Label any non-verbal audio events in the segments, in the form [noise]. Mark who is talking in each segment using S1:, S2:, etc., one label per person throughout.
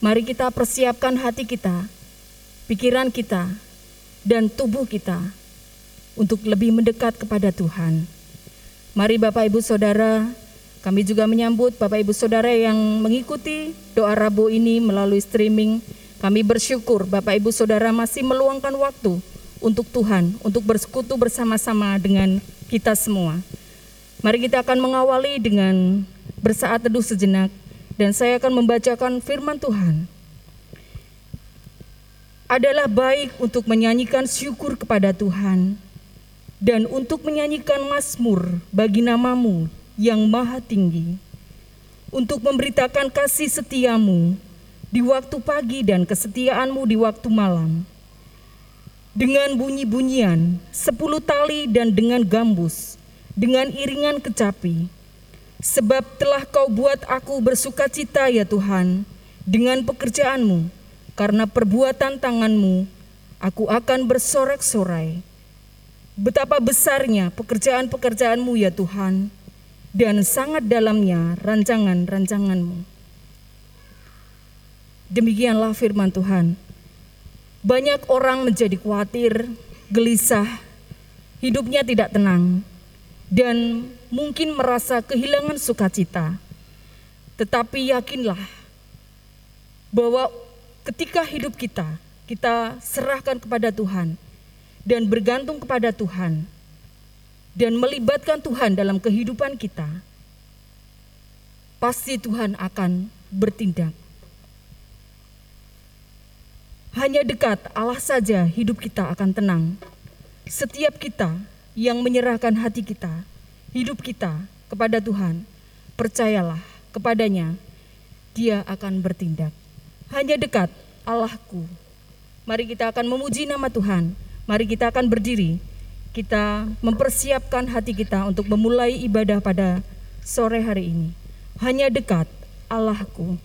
S1: Mari kita persiapkan hati kita, pikiran kita, dan tubuh kita untuk lebih mendekat kepada Tuhan. Mari Bapak Ibu Saudara, kami juga menyambut Bapak Ibu Saudara yang mengikuti doa Rabu ini melalui streaming. Kami bersyukur Bapak Ibu Saudara masih meluangkan waktu untuk Tuhan, untuk bersekutu bersama-sama dengan kita semua. Mari kita akan mengawali dengan bersaat teduh sejenak dan saya akan membacakan firman Tuhan. Adalah baik untuk menyanyikan syukur kepada Tuhan dan untuk menyanyikan mazmur bagi namamu yang maha tinggi, untuk memberitakan kasih setiamu di waktu pagi dan kesetiaanmu di waktu malam. Dengan bunyi-bunyian, sepuluh tali dan dengan gambus, dengan iringan kecapi, Sebab telah kau buat aku bersuka cita ya Tuhan dengan pekerjaanmu, karena perbuatan tanganmu aku akan bersorak-sorai. Betapa besarnya pekerjaan-pekerjaanmu ya Tuhan, dan sangat dalamnya rancangan-rancanganmu. Demikianlah firman Tuhan. Banyak orang menjadi khawatir, gelisah, hidupnya tidak tenang, dan mungkin merasa kehilangan sukacita. Tetapi yakinlah bahwa ketika hidup kita, kita serahkan kepada Tuhan dan bergantung kepada Tuhan dan melibatkan Tuhan dalam kehidupan kita, pasti Tuhan akan bertindak. Hanya dekat Allah saja hidup kita akan tenang. Setiap kita yang menyerahkan hati kita, hidup kita kepada Tuhan, percayalah kepadanya, dia akan bertindak. Hanya dekat Allahku. Mari kita akan memuji nama Tuhan. Mari kita akan berdiri. Kita mempersiapkan hati kita untuk memulai ibadah pada sore hari ini. Hanya dekat Allahku.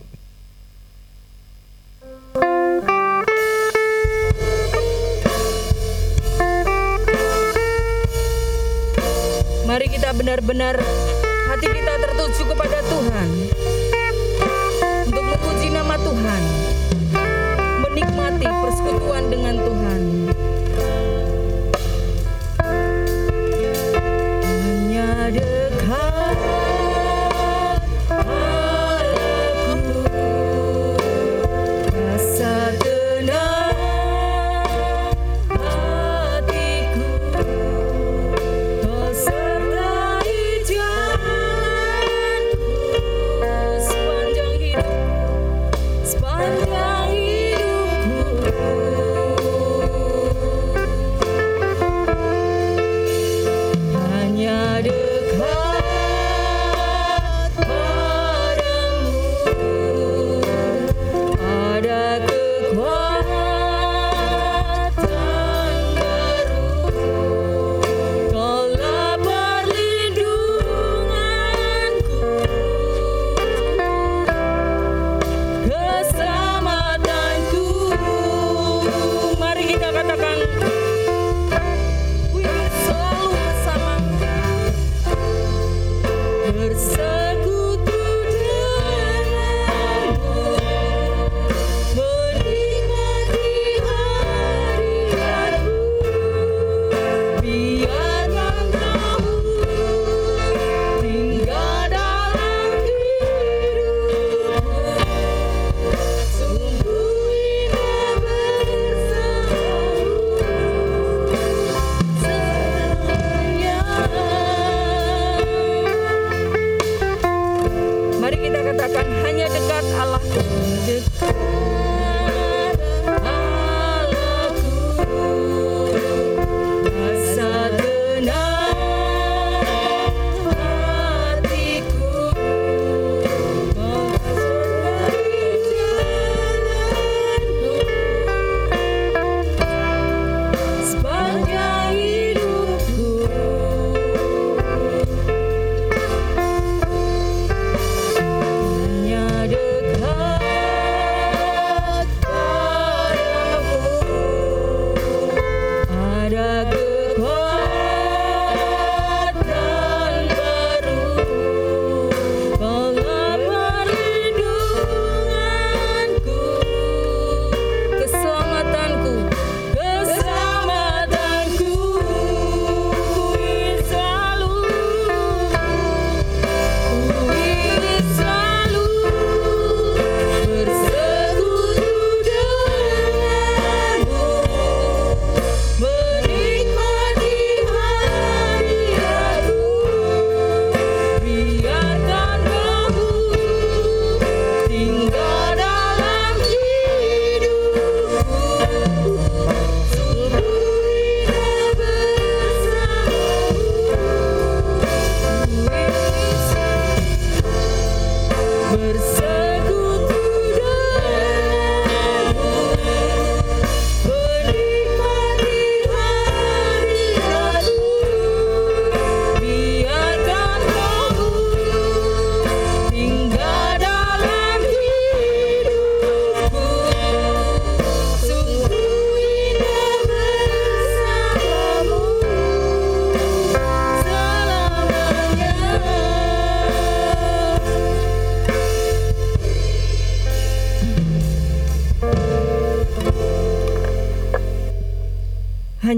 S1: Mari kita benar-benar hati kita tertuju kepada Tuhan.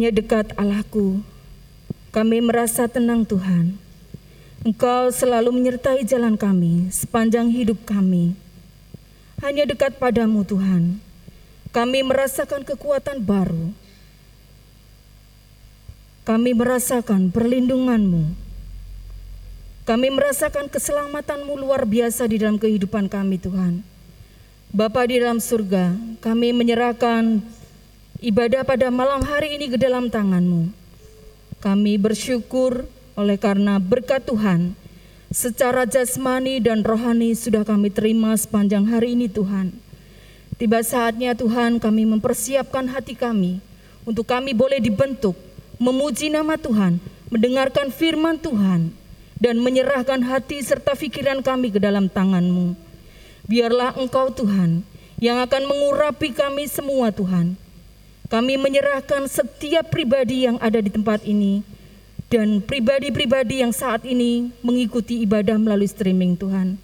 S1: Hanya dekat Allahku, kami merasa tenang Tuhan. Engkau selalu menyertai jalan kami sepanjang hidup kami. Hanya dekat padamu Tuhan, kami merasakan kekuatan baru. Kami merasakan perlindunganmu. Kami merasakan keselamatanmu luar biasa di dalam kehidupan kami Tuhan. Bapa di dalam surga, kami menyerahkan ibadah pada malam hari ini ke dalam tanganmu. Kami bersyukur oleh karena berkat Tuhan, secara jasmani dan rohani sudah kami terima sepanjang hari ini Tuhan. Tiba saatnya Tuhan kami mempersiapkan hati kami untuk kami boleh dibentuk, memuji nama Tuhan, mendengarkan firman Tuhan, dan menyerahkan hati serta pikiran kami ke dalam tanganmu. Biarlah Engkau Tuhan yang akan mengurapi kami semua Tuhan. Kami menyerahkan setiap pribadi yang ada di tempat ini dan pribadi-pribadi yang saat ini mengikuti ibadah melalui streaming Tuhan.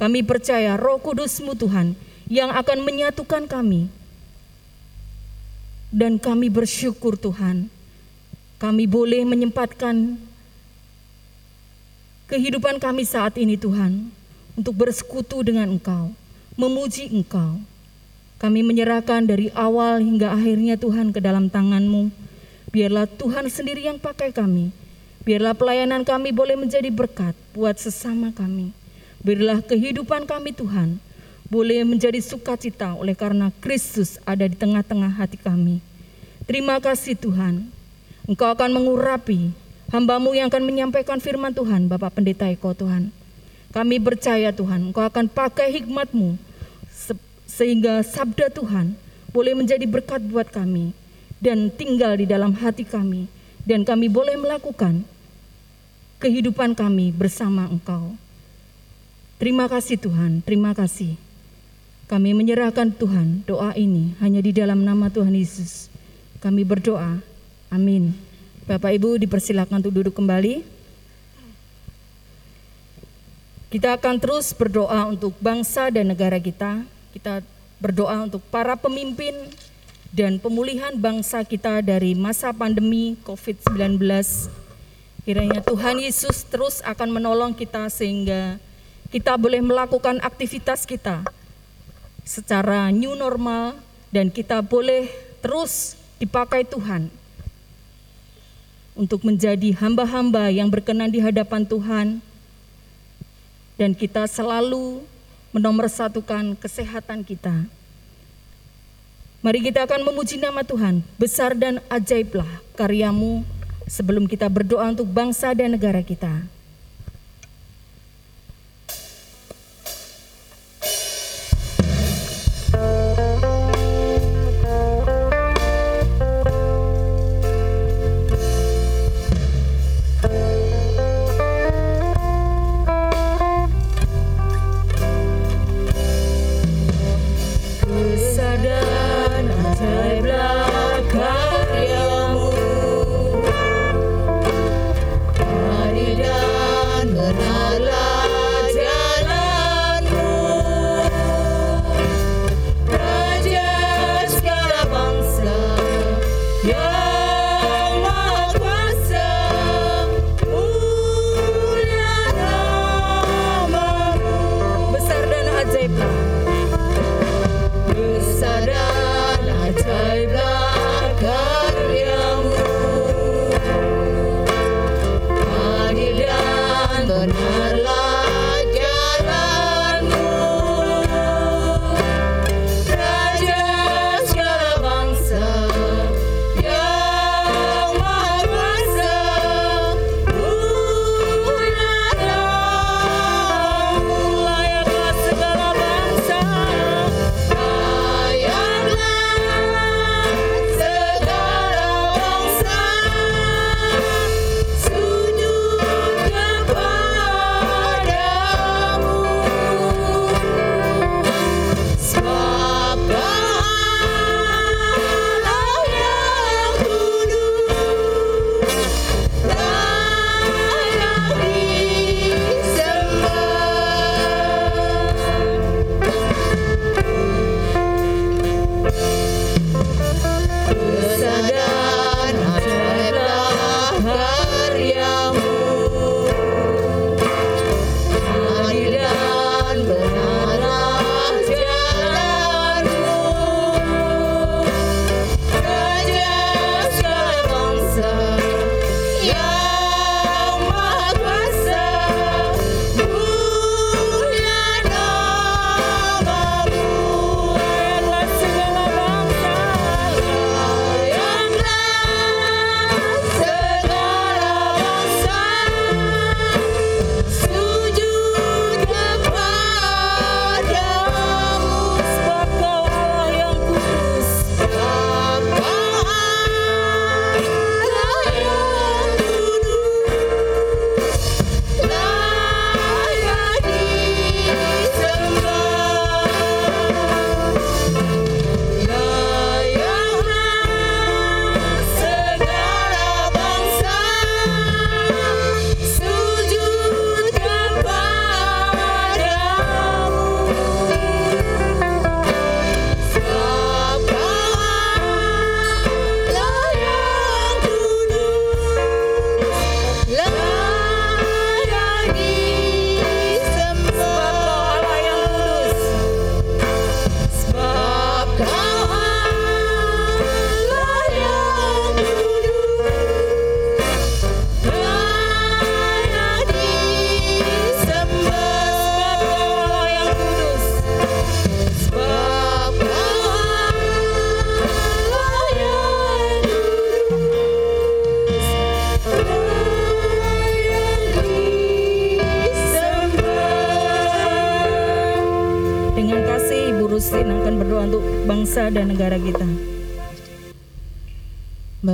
S1: Kami percaya roh kudusmu Tuhan yang akan menyatukan kami. Dan kami bersyukur Tuhan, kami boleh menyempatkan kehidupan kami saat ini Tuhan untuk bersekutu dengan Engkau, memuji Engkau. Kami menyerahkan dari awal hingga akhirnya Tuhan ke dalam tangan-Mu. Biarlah Tuhan sendiri yang pakai kami. Biarlah pelayanan kami boleh menjadi berkat buat sesama kami. Biarlah kehidupan kami Tuhan boleh menjadi sukacita oleh karena Kristus ada di tengah-tengah hati kami. Terima kasih Tuhan. Engkau akan mengurapi hambamu yang akan menyampaikan firman Tuhan, Bapak Pendeta Eko Tuhan. Kami percaya Tuhan, Engkau akan pakai hikmatmu sehingga sabda Tuhan boleh menjadi berkat buat kami dan tinggal di dalam hati kami dan kami boleh melakukan kehidupan kami bersama Engkau. Terima kasih Tuhan, terima kasih. Kami menyerahkan Tuhan doa ini hanya di dalam nama Tuhan Yesus. Kami berdoa. Amin. Bapak Ibu dipersilakan untuk duduk kembali. Kita akan terus berdoa untuk bangsa dan negara kita. Kita berdoa untuk para pemimpin dan pemulihan bangsa kita dari masa pandemi COVID-19. Kiranya Tuhan Yesus terus akan menolong kita sehingga kita boleh melakukan aktivitas kita secara new normal dan kita boleh terus dipakai Tuhan untuk menjadi hamba-hamba yang berkenan di hadapan Tuhan dan kita selalu menomorsatukan kesehatan kita. Mari kita akan memuji nama Tuhan, besar dan ajaiblah karyamu sebelum kita berdoa untuk bangsa dan negara kita.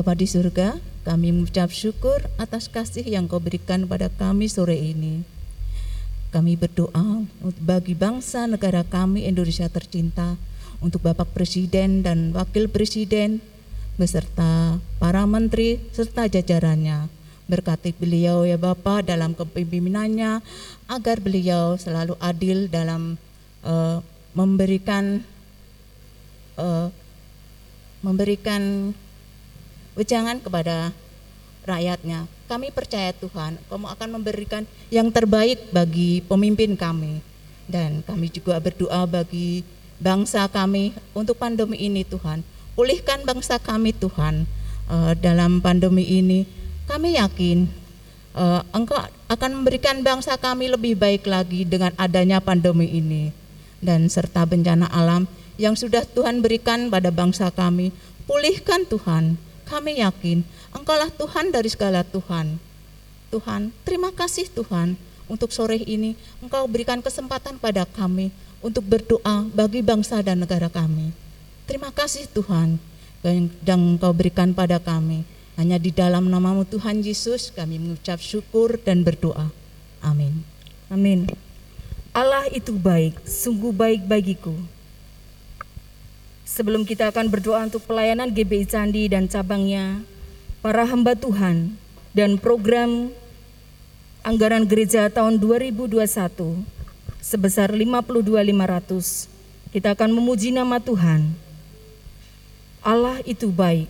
S2: Bapa di surga, kami mengucap syukur atas kasih yang kau berikan pada kami sore ini. Kami berdoa bagi bangsa negara kami Indonesia tercinta, untuk Bapak Presiden dan Wakil Presiden, beserta para menteri serta jajarannya. Berkati beliau ya Bapak dalam kepemimpinannya, agar beliau selalu adil dalam uh, memberikan uh, memberikan wejangan kepada rakyatnya. Kami percaya Tuhan, kamu akan memberikan yang terbaik bagi pemimpin kami. Dan kami juga berdoa bagi bangsa kami untuk pandemi ini Tuhan. Pulihkan bangsa kami Tuhan uh, dalam pandemi ini. Kami yakin uh, Engkau akan memberikan bangsa kami lebih baik lagi dengan adanya pandemi ini. Dan serta bencana alam yang sudah Tuhan berikan pada bangsa kami. Pulihkan Tuhan kami yakin Engkaulah Tuhan dari segala Tuhan. Tuhan, terima kasih Tuhan untuk sore ini Engkau berikan kesempatan pada kami untuk berdoa bagi bangsa dan negara kami. Terima kasih Tuhan yang Engkau berikan pada kami. Hanya di dalam namamu Tuhan Yesus kami mengucap syukur dan berdoa. Amin.
S1: Amin. Allah itu baik, sungguh baik bagiku. Sebelum kita akan berdoa untuk pelayanan GBI Candi dan cabangnya, para hamba Tuhan dan program anggaran gereja tahun 2021 sebesar 52.500. Kita akan memuji nama Tuhan. Allah itu baik.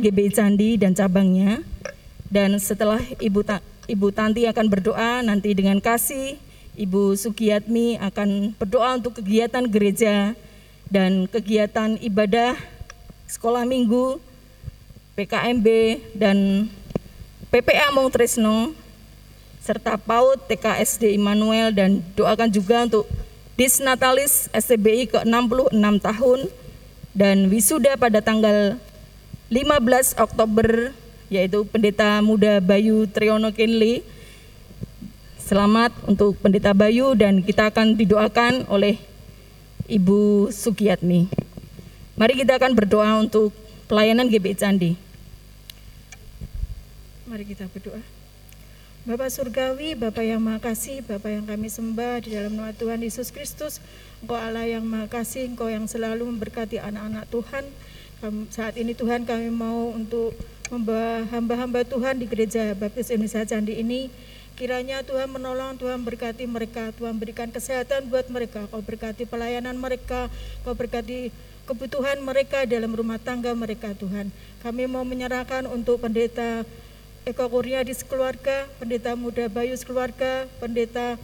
S1: GBI Candi dan cabangnya. Dan setelah Ibu Ta Ibu Tanti akan berdoa nanti dengan kasih, Ibu Sukiyatmi akan berdoa untuk kegiatan gereja dan kegiatan ibadah sekolah minggu, PKMB dan PPA Mong Tresno serta PAUD TKSD Immanuel dan doakan juga untuk Disnatalis STBI ke-66 tahun dan wisuda pada tanggal 15 Oktober yaitu Pendeta Muda Bayu Triyono Kenli. Selamat untuk Pendeta Bayu dan kita akan didoakan oleh Ibu Sukiyatmi. Mari kita akan berdoa untuk pelayanan GBI Candi.
S3: Mari kita berdoa. Bapak Surgawi, Bapak yang Maha Bapak yang kami sembah di dalam nama Tuhan Yesus Kristus, Engkau Allah yang Maha Kasih, Engkau yang selalu memberkati anak-anak Tuhan. Saat ini Tuhan kami mau untuk membawa hamba-hamba Tuhan di gereja Baptis Indonesia Candi ini. Kiranya Tuhan menolong, Tuhan berkati mereka, Tuhan berikan kesehatan buat mereka, Kau berkati pelayanan mereka, Kau berkati kebutuhan mereka dalam rumah tangga mereka Tuhan. Kami mau menyerahkan untuk pendeta Eko Kurnia di sekeluarga, pendeta muda Bayu sekeluarga, pendeta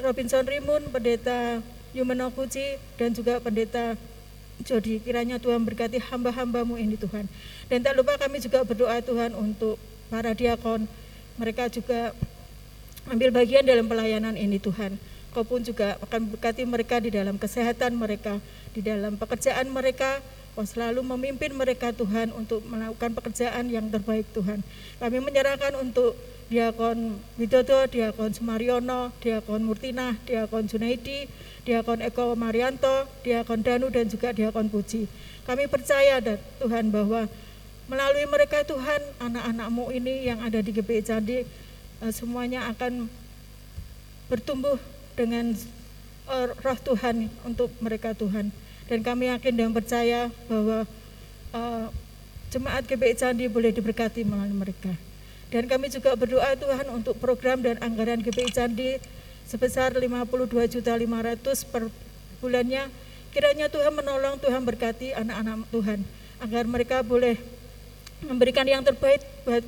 S3: Robinson Rimun, pendeta Yumeno Puji, dan juga pendeta Jody. Kiranya Tuhan berkati hamba-hambamu ini Tuhan. Dan tak lupa kami juga berdoa Tuhan untuk para diakon. Mereka juga ambil bagian dalam pelayanan ini Tuhan. Kau pun juga akan berkati mereka di dalam kesehatan mereka, di dalam pekerjaan mereka, Kau selalu memimpin mereka Tuhan untuk melakukan pekerjaan yang terbaik Tuhan. Kami menyerahkan untuk Diakon Widodo, Diakon Sumaryono, Diakon Murtina, Diakon Junaidi, Diakon Eko Marianto, Diakon Danu dan juga Diakon Puji. Kami percaya dan Tuhan bahwa melalui mereka Tuhan anak-anakmu ini yang ada di GBI Candi eh, semuanya akan bertumbuh dengan eh, roh Tuhan untuk mereka Tuhan. Dan kami yakin dan percaya bahwa uh, jemaat GBI Candi boleh diberkati melalui mereka. Dan kami juga berdoa Tuhan untuk program dan anggaran GBI Candi sebesar 52 juta 500 per bulannya. Kiranya Tuhan menolong, Tuhan berkati anak-anak Tuhan agar mereka boleh memberikan yang terbaik buat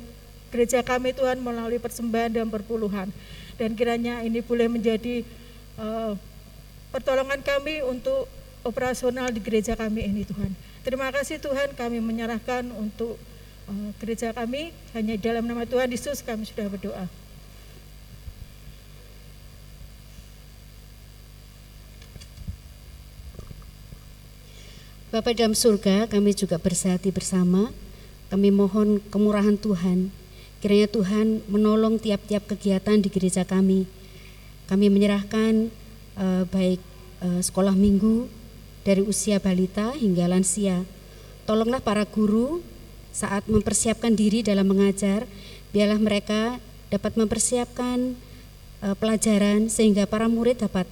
S3: gereja kami Tuhan melalui persembahan dan perpuluhan. Dan kiranya ini boleh menjadi uh, pertolongan kami untuk operasional di gereja kami ini Tuhan. Terima kasih Tuhan kami menyerahkan untuk gereja kami hanya dalam nama Tuhan Yesus kami sudah berdoa.
S4: Bapak dalam surga, kami juga bersehati bersama. Kami mohon kemurahan Tuhan. Kiranya Tuhan menolong tiap-tiap kegiatan di gereja kami. Kami menyerahkan uh, baik uh, sekolah minggu dari usia balita hingga lansia. Tolonglah para guru saat mempersiapkan diri dalam mengajar, biarlah mereka dapat mempersiapkan uh, pelajaran sehingga para murid dapat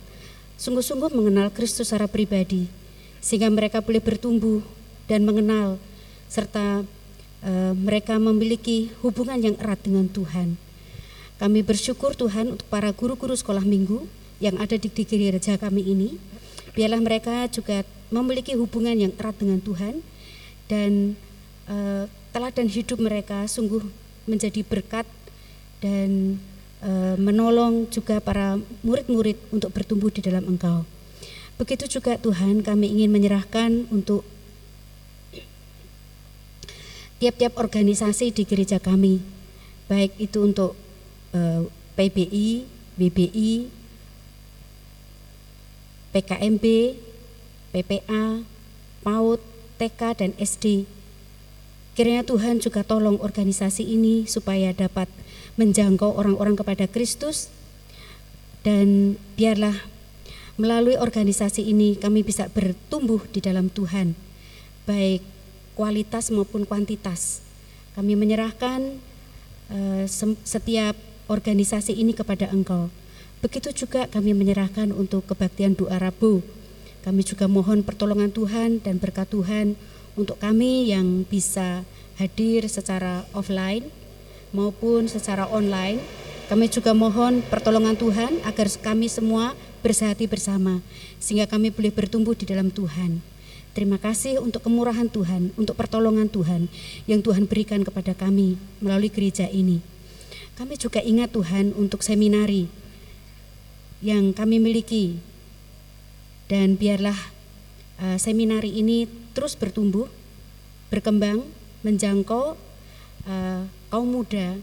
S4: sungguh-sungguh mengenal Kristus secara pribadi, sehingga mereka boleh bertumbuh dan mengenal serta uh, mereka memiliki hubungan yang erat dengan Tuhan. Kami bersyukur Tuhan untuk para guru-guru sekolah minggu yang ada di, di gereja kami ini. Biarlah mereka juga memiliki hubungan yang erat dengan Tuhan dan uh, teladan hidup mereka sungguh menjadi berkat dan uh, menolong juga para murid-murid untuk bertumbuh di dalam Engkau. Begitu juga Tuhan kami ingin menyerahkan untuk tiap-tiap organisasi di gereja kami, baik itu untuk uh, PBI, BBI, PKMB, PPA, PAUD, TK, dan SD Kiranya Tuhan juga tolong organisasi ini supaya dapat menjangkau orang-orang kepada Kristus dan biarlah melalui organisasi ini kami bisa bertumbuh di dalam Tuhan baik kualitas maupun kuantitas. Kami menyerahkan uh, setiap organisasi ini kepada Engkau. Begitu juga kami menyerahkan untuk kebaktian doa Rabu. Kami juga mohon pertolongan Tuhan dan berkat Tuhan untuk kami yang bisa hadir secara offline maupun secara online. Kami juga mohon pertolongan Tuhan agar kami semua bersehati bersama sehingga kami boleh bertumbuh di dalam Tuhan. Terima kasih untuk kemurahan Tuhan, untuk pertolongan Tuhan yang Tuhan berikan kepada kami melalui gereja ini. Kami juga ingat Tuhan untuk seminari yang kami miliki dan biarlah uh, seminari ini terus bertumbuh, berkembang, menjangkau uh, kaum muda,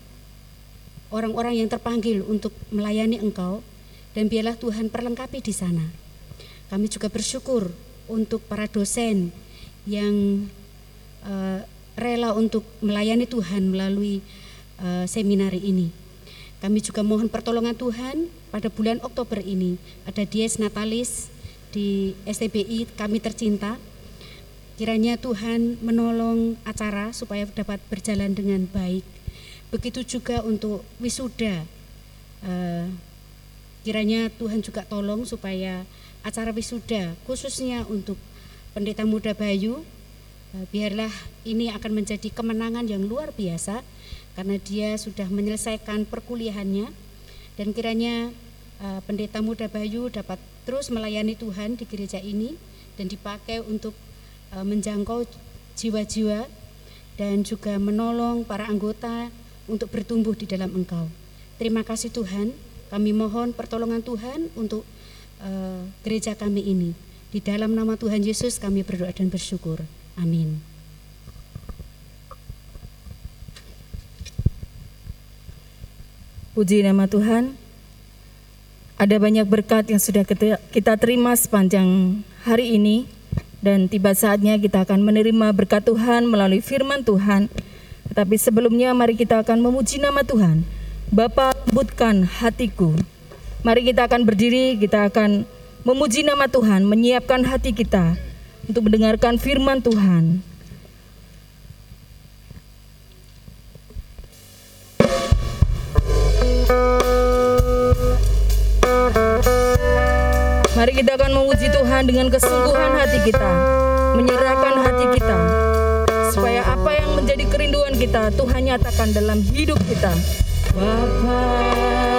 S4: orang-orang yang terpanggil untuk melayani Engkau dan biarlah Tuhan perlengkapi di sana. Kami juga bersyukur untuk para dosen yang uh, rela untuk melayani Tuhan melalui uh, seminari ini. Kami juga mohon pertolongan Tuhan pada bulan Oktober ini ada Dies Natalis di STBI kami tercinta. Kiranya Tuhan menolong acara supaya dapat berjalan dengan baik. Begitu juga untuk wisuda. Uh, kiranya Tuhan juga tolong supaya acara wisuda khususnya untuk pendeta muda Bayu eh, biarlah ini akan menjadi kemenangan yang luar biasa karena dia sudah menyelesaikan perkuliahannya dan kiranya uh, pendeta muda Bayu dapat terus melayani Tuhan di gereja ini dan dipakai untuk menjangkau jiwa-jiwa dan juga menolong para anggota untuk bertumbuh di dalam Engkau. Terima kasih Tuhan. Kami mohon pertolongan Tuhan untuk uh, gereja kami ini. Di dalam nama Tuhan Yesus kami berdoa dan bersyukur. Amin.
S1: Puji nama Tuhan. Ada banyak berkat yang sudah kita terima sepanjang hari ini dan tiba saatnya kita akan menerima berkat Tuhan melalui firman Tuhan. Tetapi sebelumnya mari kita akan memuji nama Tuhan. Bapa lembutkan hatiku. Mari kita akan berdiri, kita akan memuji nama Tuhan, menyiapkan hati kita untuk mendengarkan firman Tuhan. Mari kita akan memuji Tuhan dengan kesungguhan hati kita, menyerahkan hati kita, supaya apa yang menjadi kerinduan kita Tuhan nyatakan dalam hidup kita. Bapak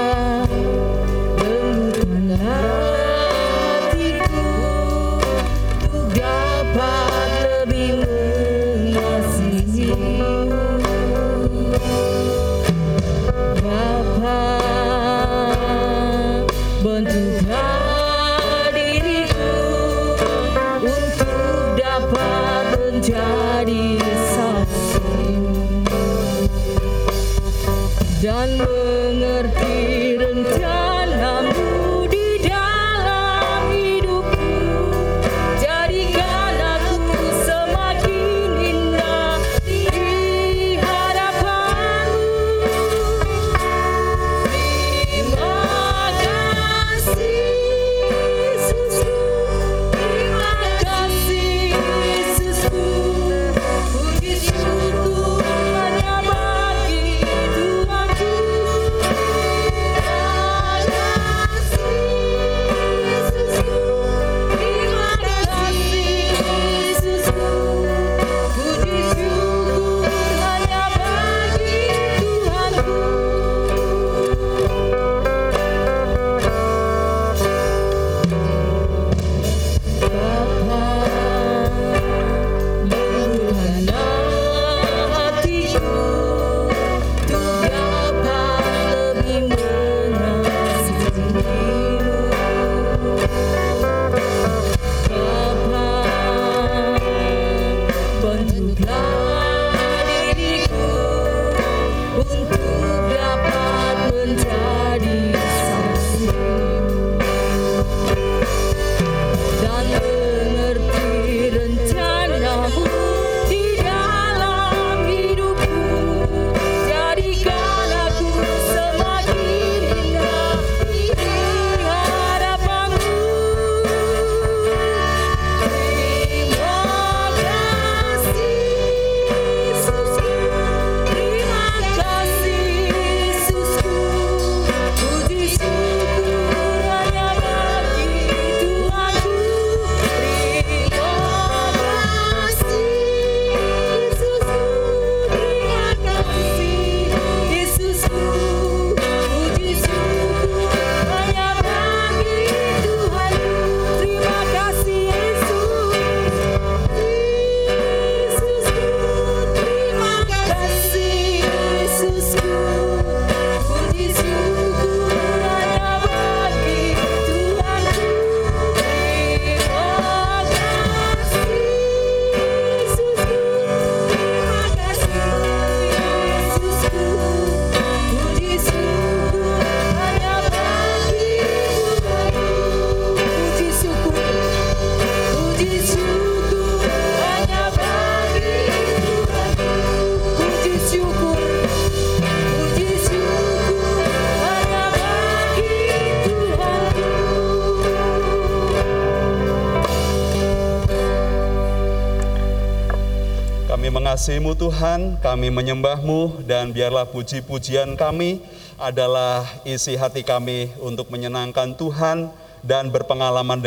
S5: mengasihimu Tuhan, kami menyembahmu dan biarlah puji-pujian kami adalah isi hati kami untuk menyenangkan Tuhan dan berpengalaman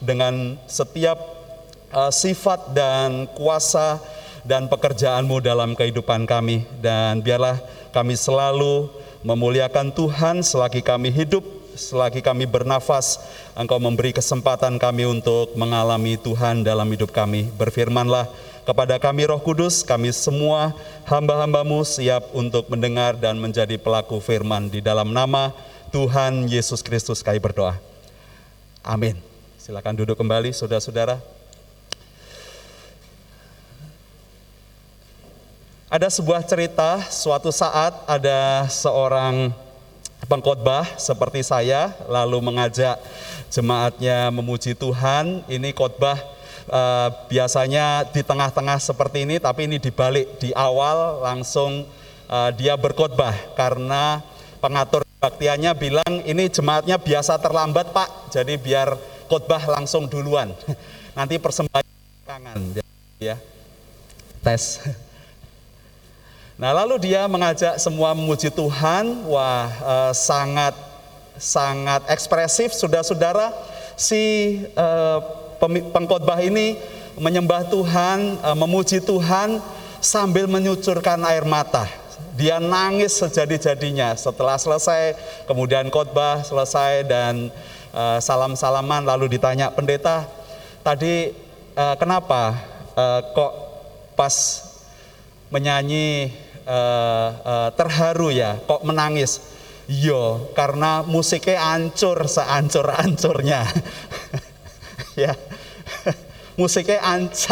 S5: dengan setiap uh, sifat dan kuasa dan pekerjaanmu dalam kehidupan kami. Dan biarlah kami selalu memuliakan Tuhan selagi kami hidup, selagi kami bernafas, Engkau memberi kesempatan kami untuk mengalami Tuhan dalam hidup kami. Berfirmanlah, kepada kami Roh Kudus, kami semua hamba-hambamu siap untuk mendengar dan menjadi pelaku firman di dalam nama Tuhan Yesus Kristus kami berdoa. Amin. Silakan duduk kembali saudara-saudara. Ada sebuah cerita, suatu saat ada seorang pengkhotbah seperti saya lalu mengajak jemaatnya memuji Tuhan. Ini khotbah uh, biasanya di tengah-tengah seperti ini, tapi ini dibalik di awal langsung uh, dia berkhotbah karena pengatur baktianya bilang ini jemaatnya biasa terlambat pak, jadi biar khotbah langsung duluan. [laughs] Nanti persembahan tangan ya tes. Nah lalu dia mengajak semua memuji Tuhan, wah uh, sangat sangat ekspresif, saudara-saudara si uh, pengkhotbah ini menyembah Tuhan, e, memuji Tuhan sambil menyucurkan air mata. Dia nangis sejadi-jadinya setelah selesai, kemudian khotbah selesai dan uh, salam-salaman lalu ditanya pendeta, tadi uh, kenapa kok pas menyanyi terharu ya, kok menangis? Yo, karena musiknya ancur seancur-ancurnya. [laughs] [laughs] ya. Musiknya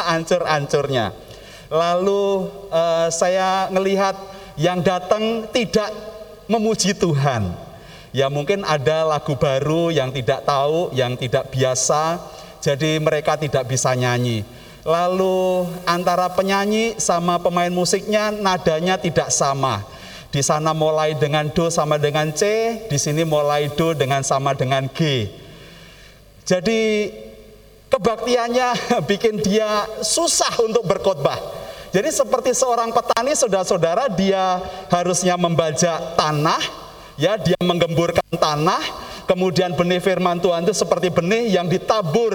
S5: ancur-ancurnya. Lalu uh, saya melihat yang datang tidak memuji Tuhan. Ya mungkin ada lagu baru yang tidak tahu yang tidak biasa jadi mereka tidak bisa nyanyi. Lalu antara penyanyi sama pemain musiknya nadanya tidak sama. Di sana mulai dengan do sama dengan C, di sini mulai do dengan sama dengan G. Jadi kebaktiannya [laughs] bikin dia susah untuk berkhotbah. Jadi seperti seorang petani saudara-saudara dia harusnya membajak tanah, ya dia menggemburkan tanah, kemudian benih firman Tuhan itu seperti benih yang ditabur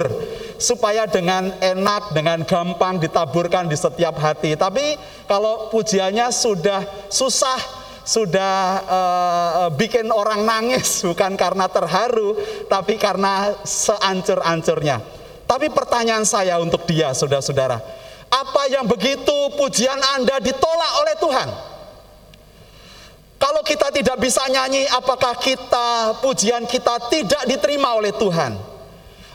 S5: supaya dengan enak, dengan gampang ditaburkan di setiap hati. Tapi kalau pujiannya sudah susah, sudah uh, bikin orang nangis [laughs] bukan karena terharu, tapi karena seancur-ancurnya. Tapi pertanyaan saya untuk dia, saudara-saudara, apa yang begitu pujian Anda ditolak oleh Tuhan? Kalau kita tidak bisa nyanyi, apakah kita pujian kita tidak diterima oleh Tuhan?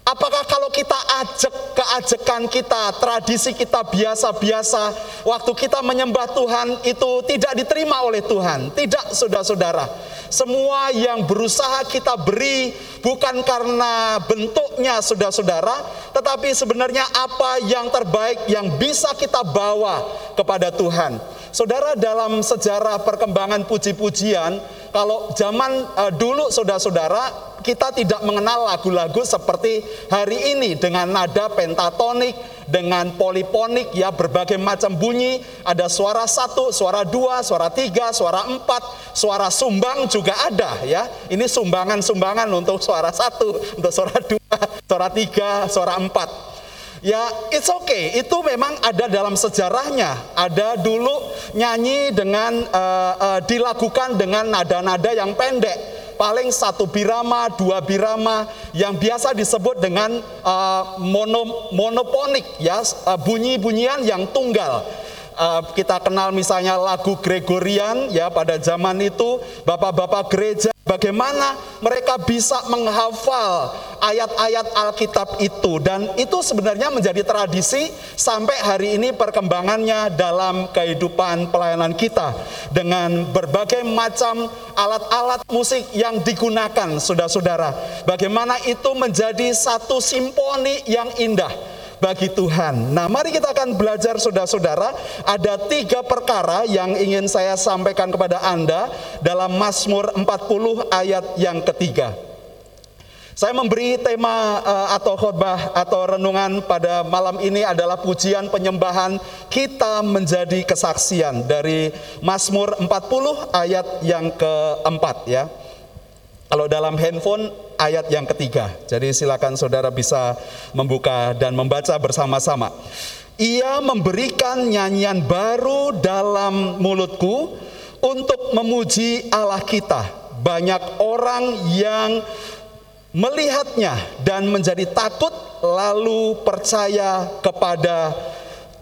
S5: Apakah kalau kita ajak keajekan kita, tradisi kita biasa-biasa, waktu kita menyembah Tuhan itu tidak diterima oleh Tuhan? Tidak, saudara-saudara. Semua yang berusaha kita beri bukan karena bentuknya, saudara-saudara, tetapi sebenarnya apa yang terbaik yang bisa kita bawa kepada Tuhan. Saudara, dalam sejarah perkembangan puji-pujian, kalau zaman uh, dulu, saudara-saudara, kita tidak mengenal lagu-lagu seperti hari ini dengan nada pentatonik, dengan poliponik, ya berbagai macam bunyi. Ada suara satu, suara dua, suara tiga, suara empat, suara sumbang juga ada ya. Ini sumbangan-sumbangan untuk suara satu, untuk suara dua, suara tiga, suara empat. Ya, it's okay. Itu memang ada dalam sejarahnya. Ada dulu nyanyi dengan uh, uh, dilakukan dengan nada-nada yang pendek paling satu birama, dua birama yang biasa disebut dengan uh, mono, monoponik ya, uh, bunyi-bunyian yang tunggal. Uh, kita kenal misalnya lagu Gregorian ya pada zaman itu bapak-bapak gereja Bagaimana mereka bisa menghafal ayat-ayat Alkitab itu dan itu sebenarnya menjadi tradisi sampai hari ini perkembangannya dalam kehidupan pelayanan kita dengan berbagai macam alat-alat musik yang digunakan saudara-saudara. Bagaimana itu menjadi satu simfoni yang indah bagi Tuhan. Nah, mari kita akan belajar saudara-saudara, ada tiga perkara yang ingin saya sampaikan kepada Anda dalam Mazmur 40 ayat yang ketiga. Saya memberi tema uh, atau khotbah atau renungan pada malam ini adalah pujian penyembahan kita menjadi kesaksian dari Mazmur 40 ayat yang keempat ya. Kalau dalam handphone ayat yang ketiga. Jadi silakan saudara bisa membuka dan membaca bersama-sama. Ia memberikan nyanyian baru dalam mulutku untuk memuji Allah kita. Banyak orang yang melihatnya dan menjadi takut lalu percaya kepada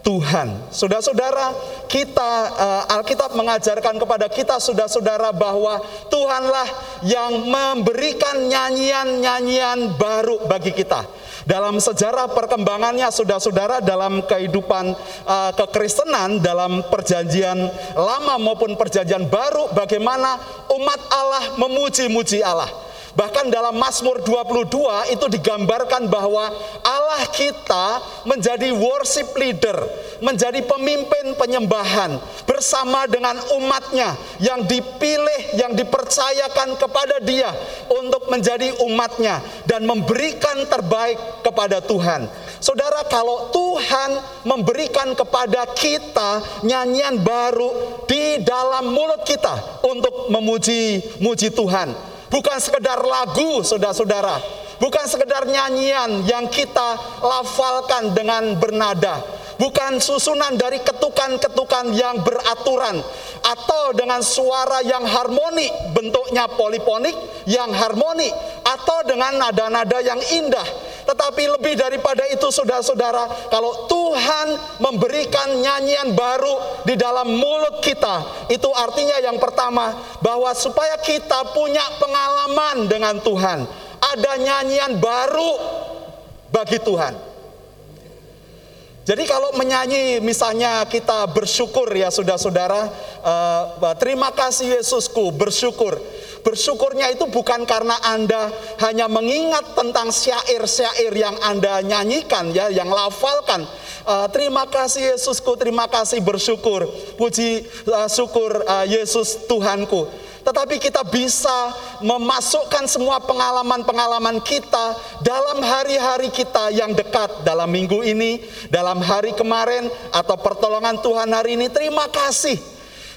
S5: Tuhan. Saudara-saudara, kita uh, Alkitab mengajarkan kepada kita saudara-saudara bahwa Tuhanlah yang memberikan nyanyian-nyanyian baru bagi kita. Dalam sejarah perkembangannya saudara-saudara dalam kehidupan uh, kekristenan dalam perjanjian lama maupun perjanjian baru bagaimana umat Allah memuji-muji Allah. Bahkan dalam Mazmur 22 itu digambarkan bahwa Allah kita menjadi worship leader, menjadi pemimpin penyembahan bersama dengan umatnya yang dipilih, yang dipercayakan kepada dia untuk menjadi umatnya dan memberikan terbaik kepada Tuhan. Saudara, kalau Tuhan memberikan kepada kita nyanyian baru di dalam mulut kita untuk memuji muji Tuhan, bukan sekedar lagu saudara-saudara, bukan sekedar nyanyian yang kita lafalkan dengan bernada, bukan susunan dari ketukan-ketukan yang beraturan atau dengan suara yang harmoni, bentuknya poliponik yang harmoni atau dengan nada-nada yang indah. Tetapi lebih daripada itu saudara-saudara, kalau Tuhan memberikan nyanyian baru di dalam mulut kita, itu artinya yang pertama bahwa supaya kita punya pengalaman dengan Tuhan, ada nyanyian baru bagi Tuhan. Jadi kalau menyanyi misalnya kita bersyukur ya saudara-saudara, uh, terima kasih Yesusku, bersyukur. Bersyukurnya itu bukan karena Anda hanya mengingat tentang syair-syair yang Anda nyanyikan ya, yang lafalkan. Uh, terima kasih Yesusku, terima kasih bersyukur. Puji uh, syukur uh, Yesus Tuhanku tetapi kita bisa memasukkan semua pengalaman-pengalaman kita dalam hari-hari kita yang dekat dalam minggu ini, dalam hari kemarin atau pertolongan Tuhan hari ini. Terima kasih.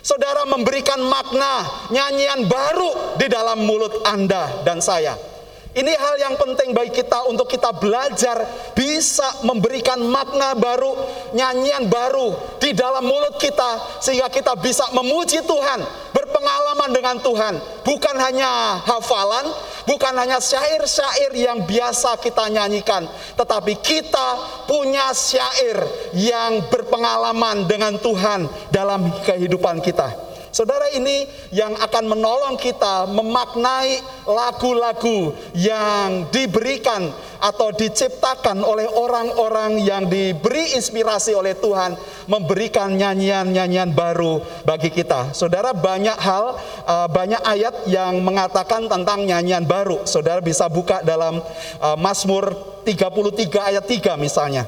S5: Saudara memberikan makna nyanyian baru di dalam mulut Anda dan saya. Ini hal yang penting bagi kita untuk kita belajar bisa memberikan makna baru, nyanyian baru di dalam mulut kita sehingga kita bisa memuji Tuhan, berpengalaman dengan Tuhan, bukan hanya hafalan, bukan hanya syair-syair yang biasa kita nyanyikan, tetapi kita punya syair yang berpengalaman dengan Tuhan dalam kehidupan kita. Saudara ini yang akan menolong kita memaknai lagu-lagu yang diberikan atau diciptakan oleh orang-orang yang diberi inspirasi oleh Tuhan memberikan nyanyian-nyanyian baru bagi kita. Saudara banyak hal, uh, banyak ayat yang mengatakan tentang nyanyian baru. Saudara bisa buka dalam uh, Mazmur 33 ayat 3 misalnya.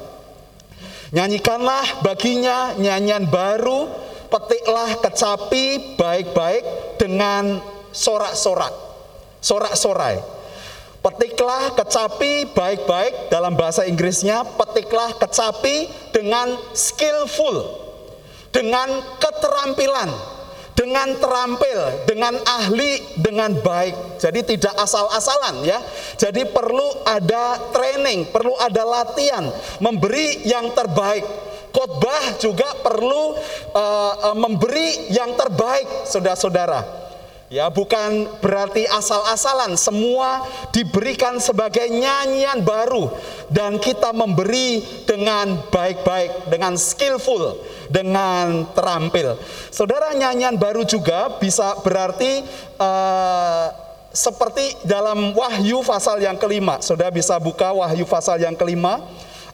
S5: Nyanyikanlah baginya nyanyian baru petiklah kecapi baik-baik dengan sorak-sorak, sorak-sorai. Petiklah kecapi baik-baik dalam bahasa Inggrisnya, petiklah kecapi dengan skillful, dengan keterampilan, dengan terampil, dengan ahli, dengan baik. Jadi tidak asal-asalan ya. Jadi perlu ada training, perlu ada latihan, memberi yang terbaik khotbah juga perlu uh, memberi yang terbaik, saudara-saudara. Ya, bukan berarti asal-asalan, semua diberikan sebagai nyanyian baru dan kita memberi dengan baik-baik, dengan skillful, dengan terampil. Saudara, nyanyian baru juga bisa berarti uh, seperti dalam Wahyu pasal yang kelima. Saudara bisa buka Wahyu pasal yang kelima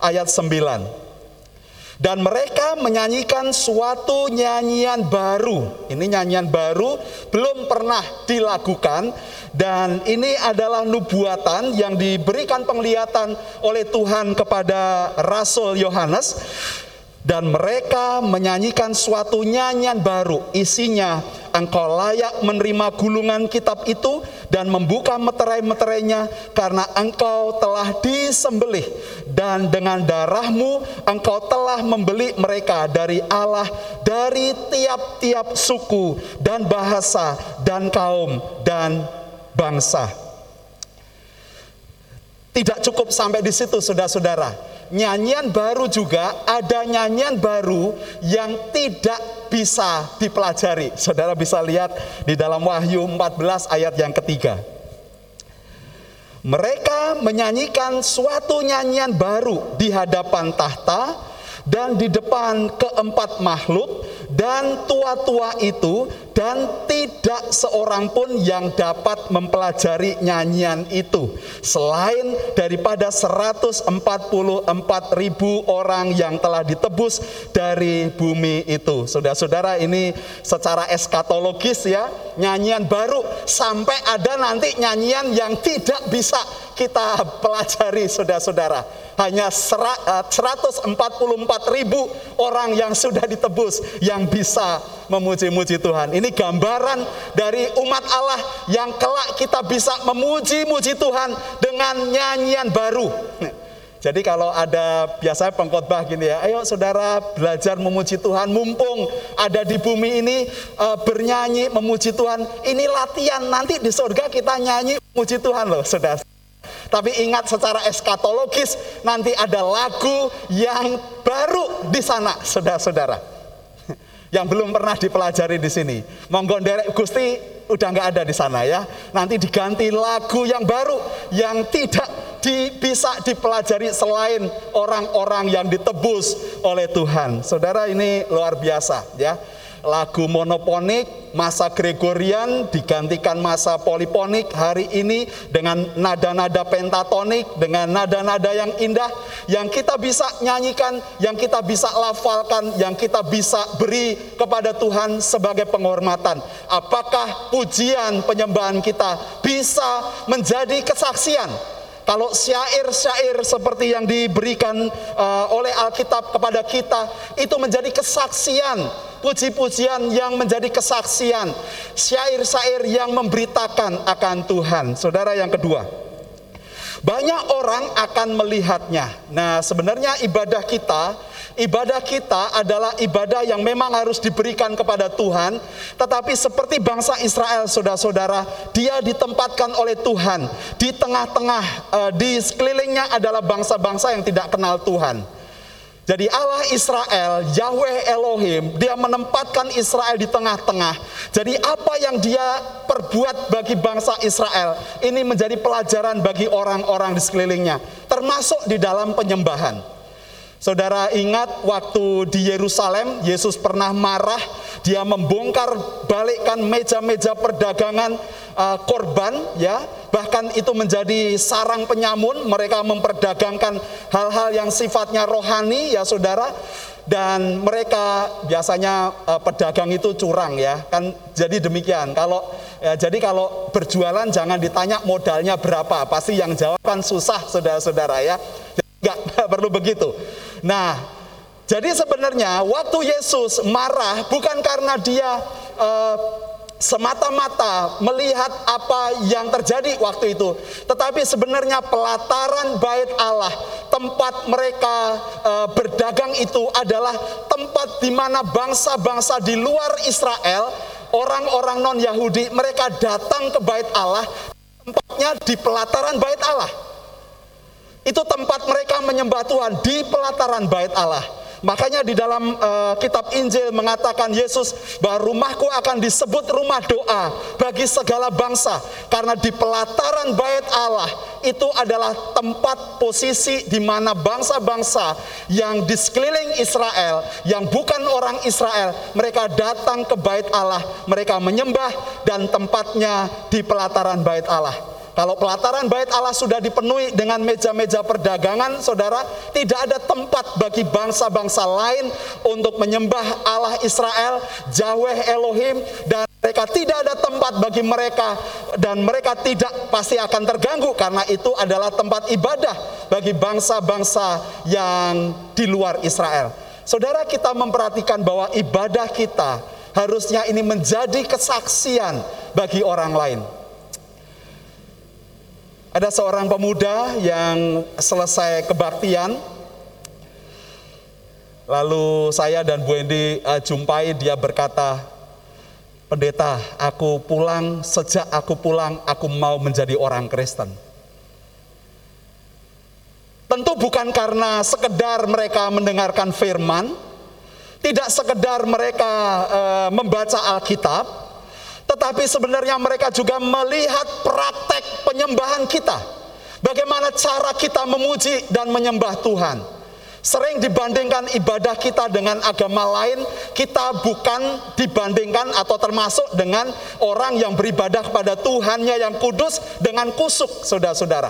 S5: ayat 9 dan mereka menyanyikan suatu nyanyian baru. Ini nyanyian baru belum pernah dilakukan dan ini adalah nubuatan yang diberikan penglihatan oleh Tuhan kepada Rasul Yohanes dan mereka menyanyikan suatu nyanyian baru isinya engkau layak menerima gulungan kitab itu dan membuka meterai-meterainya karena engkau telah disembelih dan dengan darahmu engkau telah membeli mereka dari Allah dari tiap-tiap suku dan bahasa dan kaum dan bangsa. Tidak cukup sampai di situ saudara-saudara. Nyanyian baru juga ada nyanyian baru yang tidak bisa dipelajari. Saudara bisa lihat di dalam Wahyu 14 ayat yang ketiga. Mereka menyanyikan suatu nyanyian baru di hadapan tahta dan di depan keempat makhluk dan tua-tua itu dan tidak seorang pun yang dapat mempelajari nyanyian itu. Selain daripada 144 ribu orang yang telah ditebus dari bumi itu. Saudara-saudara ini secara eskatologis ya nyanyian baru. Sampai ada nanti nyanyian yang tidak bisa kita pelajari saudara-saudara hanya 144 eh, ribu orang yang sudah ditebus yang bisa memuji-muji Tuhan. Ini gambaran dari umat Allah yang kelak kita bisa memuji-muji Tuhan dengan nyanyian baru. Jadi kalau ada biasanya pengkhotbah gini ya, ayo saudara belajar memuji Tuhan, mumpung ada di bumi ini e, bernyanyi memuji Tuhan. Ini latihan nanti di surga kita nyanyi memuji Tuhan loh, saudara. Tapi ingat secara eskatologis nanti ada lagu yang baru di sana, saudara-saudara. [laughs] Yang belum pernah dipelajari di sini. Monggo derek Gusti udah nggak ada di sana ya. Nanti diganti lagu yang baru yang tidak di, bisa dipelajari selain orang-orang yang ditebus oleh Tuhan. Saudara ini luar biasa ya lagu monoponik, masa Gregorian digantikan masa poliponik hari ini dengan nada-nada pentatonik, dengan nada-nada yang indah yang kita bisa nyanyikan, yang kita bisa lafalkan, yang kita bisa beri kepada Tuhan sebagai penghormatan. Apakah pujian penyembahan kita bisa menjadi kesaksian kalau syair-syair seperti yang diberikan uh, oleh Alkitab kepada kita itu menjadi kesaksian, puji-pujian yang menjadi kesaksian, syair-syair yang memberitakan akan Tuhan. Saudara yang kedua, banyak orang akan melihatnya. Nah, sebenarnya ibadah kita Ibadah kita adalah ibadah yang memang harus diberikan kepada Tuhan, tetapi seperti bangsa Israel, saudara-saudara, dia ditempatkan oleh Tuhan di tengah-tengah, uh, di sekelilingnya adalah bangsa-bangsa yang tidak kenal Tuhan. Jadi Allah Israel, Yahweh Elohim, dia menempatkan Israel di tengah-tengah. Jadi apa yang dia perbuat bagi bangsa Israel, ini menjadi pelajaran bagi orang-orang di sekelilingnya, termasuk di dalam penyembahan. Saudara ingat waktu di Yerusalem, Yesus pernah marah, dia membongkar balikkan meja-meja perdagangan uh, korban, ya, bahkan itu menjadi sarang penyamun. Mereka memperdagangkan hal-hal yang sifatnya rohani, ya, saudara. Dan mereka biasanya uh, pedagang itu curang, ya, kan. Jadi demikian. Kalau ya, jadi kalau berjualan jangan ditanya modalnya berapa, pasti yang jawab kan susah, saudara-saudara, ya. Enggak [laughs] perlu begitu. Nah, jadi sebenarnya waktu Yesus marah bukan karena dia uh, semata-mata melihat apa yang terjadi waktu itu, tetapi sebenarnya pelataran bait Allah, tempat mereka uh, berdagang itu adalah tempat di mana bangsa-bangsa di luar Israel, orang-orang non-Yahudi, mereka datang ke bait Allah, tempatnya di pelataran bait Allah. Itu tempat mereka menyembah Tuhan di pelataran bait Allah. Makanya di dalam uh, kitab Injil mengatakan Yesus bahwa rumahku akan disebut rumah doa bagi segala bangsa karena di pelataran bait Allah itu adalah tempat posisi di mana bangsa-bangsa yang di sekeliling Israel yang bukan orang Israel mereka datang ke bait Allah mereka menyembah dan tempatnya di pelataran bait Allah kalau pelataran bait Allah sudah dipenuhi dengan meja-meja perdagangan, saudara, tidak ada tempat bagi bangsa-bangsa lain untuk menyembah Allah Israel, Yahweh Elohim, dan mereka tidak ada tempat bagi mereka dan mereka tidak pasti akan terganggu karena itu adalah tempat ibadah bagi bangsa-bangsa yang di luar Israel. Saudara kita memperhatikan bahwa ibadah kita Harusnya ini menjadi kesaksian bagi orang lain. Ada seorang pemuda yang selesai kebaktian, lalu saya dan Bu Endi uh, jumpai dia berkata, pendeta, aku pulang, sejak aku pulang, aku mau menjadi orang Kristen. Tentu bukan karena sekedar mereka mendengarkan firman, tidak sekedar mereka e, membaca Alkitab, tetapi sebenarnya mereka juga melihat praktek penyembahan kita. Bagaimana cara kita memuji dan menyembah Tuhan. Sering dibandingkan ibadah kita dengan agama lain, kita bukan dibandingkan atau termasuk dengan orang yang beribadah kepada Tuhannya yang kudus dengan kusuk, saudara-saudara.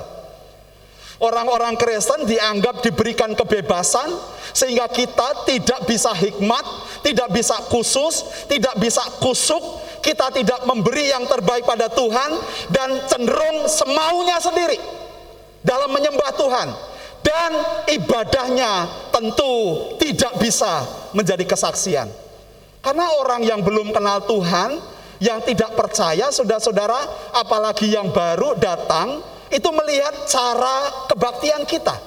S5: Orang-orang Kristen dianggap diberikan kebebasan sehingga kita tidak bisa hikmat, tidak bisa khusus, tidak bisa kusuk, kita tidak memberi yang terbaik pada Tuhan dan cenderung semaunya sendiri dalam menyembah Tuhan dan ibadahnya tentu tidak bisa menjadi kesaksian. Karena orang yang belum kenal Tuhan, yang tidak percaya, saudara-saudara, apalagi yang baru datang, itu melihat cara kebaktian kita,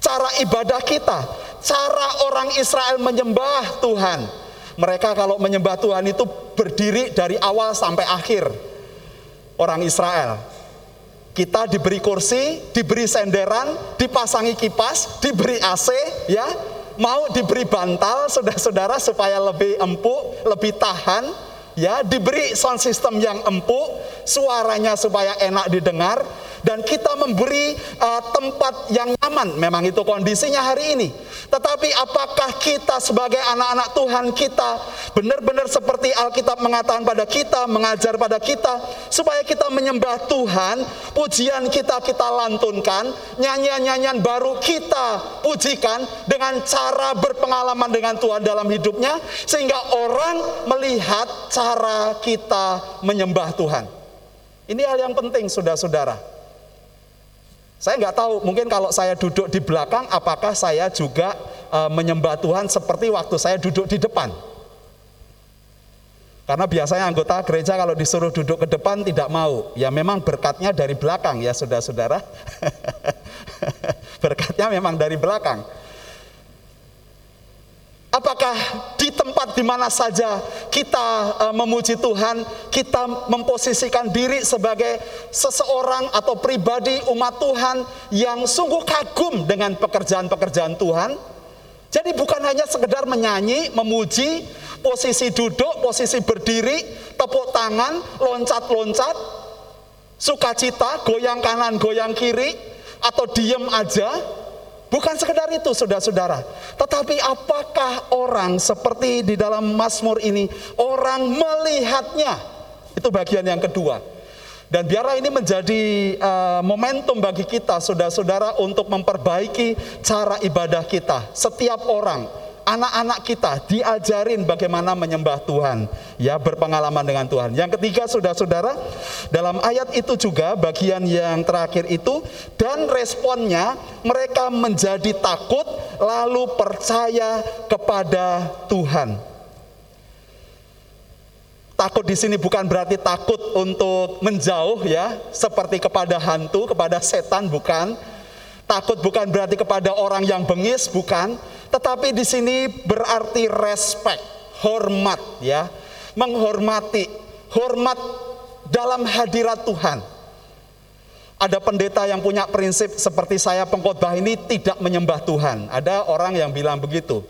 S5: cara ibadah kita, cara orang Israel menyembah Tuhan. Mereka kalau menyembah Tuhan itu berdiri dari awal sampai akhir. Orang Israel. Kita diberi kursi, diberi senderan, dipasangi kipas, diberi AC, ya, mau diberi bantal, saudara-saudara supaya lebih empuk, lebih tahan, ya, diberi sound system yang empuk, suaranya supaya enak didengar, dan kita memberi uh, tempat yang nyaman. Memang itu kondisinya hari ini. Tetapi apakah kita sebagai anak-anak Tuhan kita benar-benar seperti Alkitab mengatakan pada kita, mengajar pada kita supaya kita menyembah Tuhan, pujian kita kita lantunkan, nyanyian-nyanyian baru kita pujikan dengan cara berpengalaman dengan Tuhan dalam hidupnya sehingga orang melihat cara kita menyembah Tuhan. Ini hal yang penting saudara-saudara. Saya nggak tahu, mungkin kalau saya duduk di belakang, apakah saya juga e, menyembah Tuhan seperti waktu saya duduk di depan? Karena biasanya anggota gereja kalau disuruh duduk ke depan tidak mau. Ya memang berkatnya dari belakang ya saudara-saudara. [laughs] berkatnya memang dari belakang. Apakah di tempat di mana saja kita uh, memuji Tuhan, kita memposisikan diri sebagai seseorang atau pribadi umat Tuhan yang sungguh kagum dengan pekerjaan-pekerjaan Tuhan? Jadi bukan hanya sekedar menyanyi, memuji, posisi duduk, posisi berdiri, tepuk tangan, loncat-loncat, sukacita, goyang kanan, goyang kiri, atau diem aja, Bukan sekedar itu saudara-saudara. Tetapi apakah orang seperti di dalam Mazmur ini, orang melihatnya. Itu bagian yang kedua. Dan biarlah ini menjadi uh, momentum bagi kita saudara-saudara untuk memperbaiki cara ibadah kita. Setiap orang anak-anak kita diajarin bagaimana menyembah Tuhan, ya berpengalaman dengan Tuhan. Yang ketiga, saudara-saudara, dalam ayat itu juga bagian yang terakhir itu dan responnya mereka menjadi takut lalu percaya kepada Tuhan. Takut di sini bukan berarti takut untuk menjauh ya, seperti kepada hantu, kepada setan bukan. Takut bukan berarti kepada orang yang bengis, bukan tetapi di sini berarti respect, hormat ya, menghormati, hormat dalam hadirat Tuhan. Ada pendeta yang punya prinsip seperti saya pengkhotbah ini tidak menyembah Tuhan. Ada orang yang bilang begitu.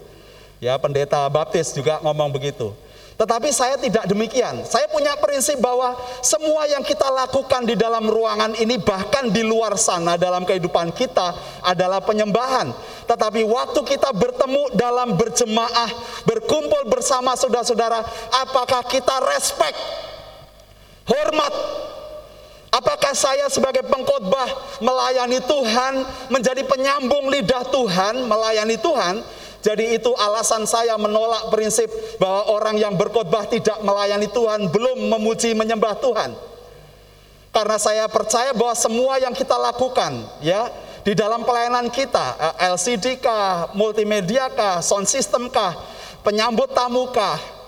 S5: Ya, pendeta baptis juga ngomong begitu. Tetapi saya tidak demikian. Saya punya prinsip bahwa semua yang kita lakukan di dalam ruangan ini bahkan di luar sana dalam kehidupan kita adalah penyembahan. Tetapi waktu kita bertemu dalam berjemaah, berkumpul bersama saudara-saudara, apakah kita respect, hormat, Apakah saya sebagai pengkhotbah melayani Tuhan, menjadi penyambung lidah Tuhan, melayani Tuhan, jadi itu alasan saya menolak prinsip bahwa orang yang berkhotbah tidak melayani Tuhan belum memuji menyembah Tuhan. Karena saya percaya bahwa semua yang kita lakukan ya di dalam pelayanan kita, eh, LCD kah, multimedia kah, sound system kah, penyambut tamu kah,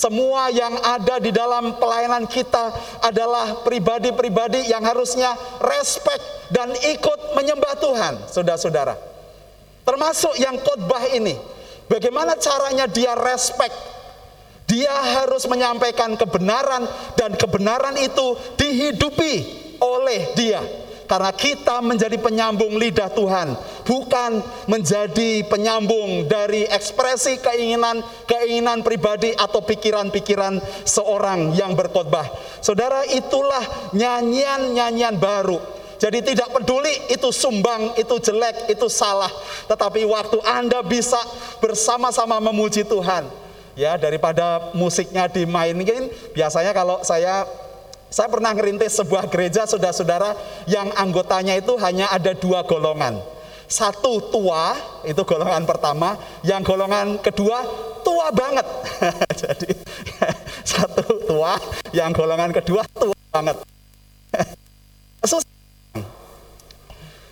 S5: Semua yang ada di dalam pelayanan kita adalah pribadi-pribadi yang harusnya respect dan ikut menyembah Tuhan, saudara-saudara. Termasuk yang khotbah ini. Bagaimana caranya dia respect? Dia harus menyampaikan kebenaran dan kebenaran itu dihidupi oleh dia karena kita menjadi penyambung lidah Tuhan, bukan menjadi penyambung dari ekspresi keinginan-keinginan pribadi atau pikiran-pikiran seorang yang berkhotbah. Saudara, itulah nyanyian-nyanyian baru. Jadi tidak peduli itu sumbang, itu jelek, itu salah. Tetapi waktu Anda bisa bersama-sama memuji Tuhan. Ya, daripada musiknya dimainin, biasanya kalau saya saya pernah ngerintis sebuah gereja saudara-saudara yang anggotanya itu hanya ada dua golongan. Satu tua, itu golongan pertama, yang golongan kedua tua banget. [laughs] Jadi [laughs] satu tua, yang golongan kedua tua banget. [laughs]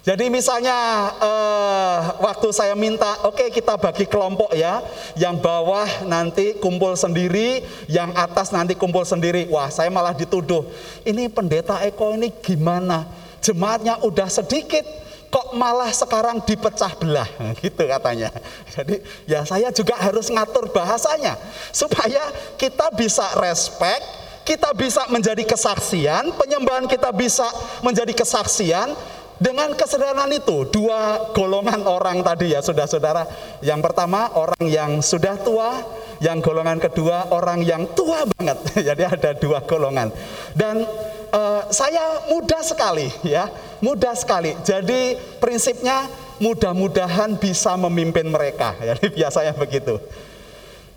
S5: Jadi misalnya uh, waktu saya minta, oke okay, kita bagi kelompok ya, yang bawah nanti kumpul sendiri, yang atas nanti kumpul sendiri. Wah saya malah dituduh, ini pendeta Eko ini gimana? Jemaatnya udah sedikit, kok malah sekarang dipecah belah [laughs] gitu katanya. Jadi ya saya juga harus ngatur bahasanya supaya kita bisa respect, kita bisa menjadi kesaksian, penyembahan kita bisa menjadi kesaksian, dengan kesederhanaan itu, dua golongan orang tadi ya saudara-saudara. Yang pertama orang yang sudah tua, yang golongan kedua orang yang tua banget. [laughs] Jadi ada dua golongan. Dan uh, saya mudah sekali ya, mudah sekali. Jadi prinsipnya mudah-mudahan bisa memimpin mereka. [laughs] Jadi biasanya begitu.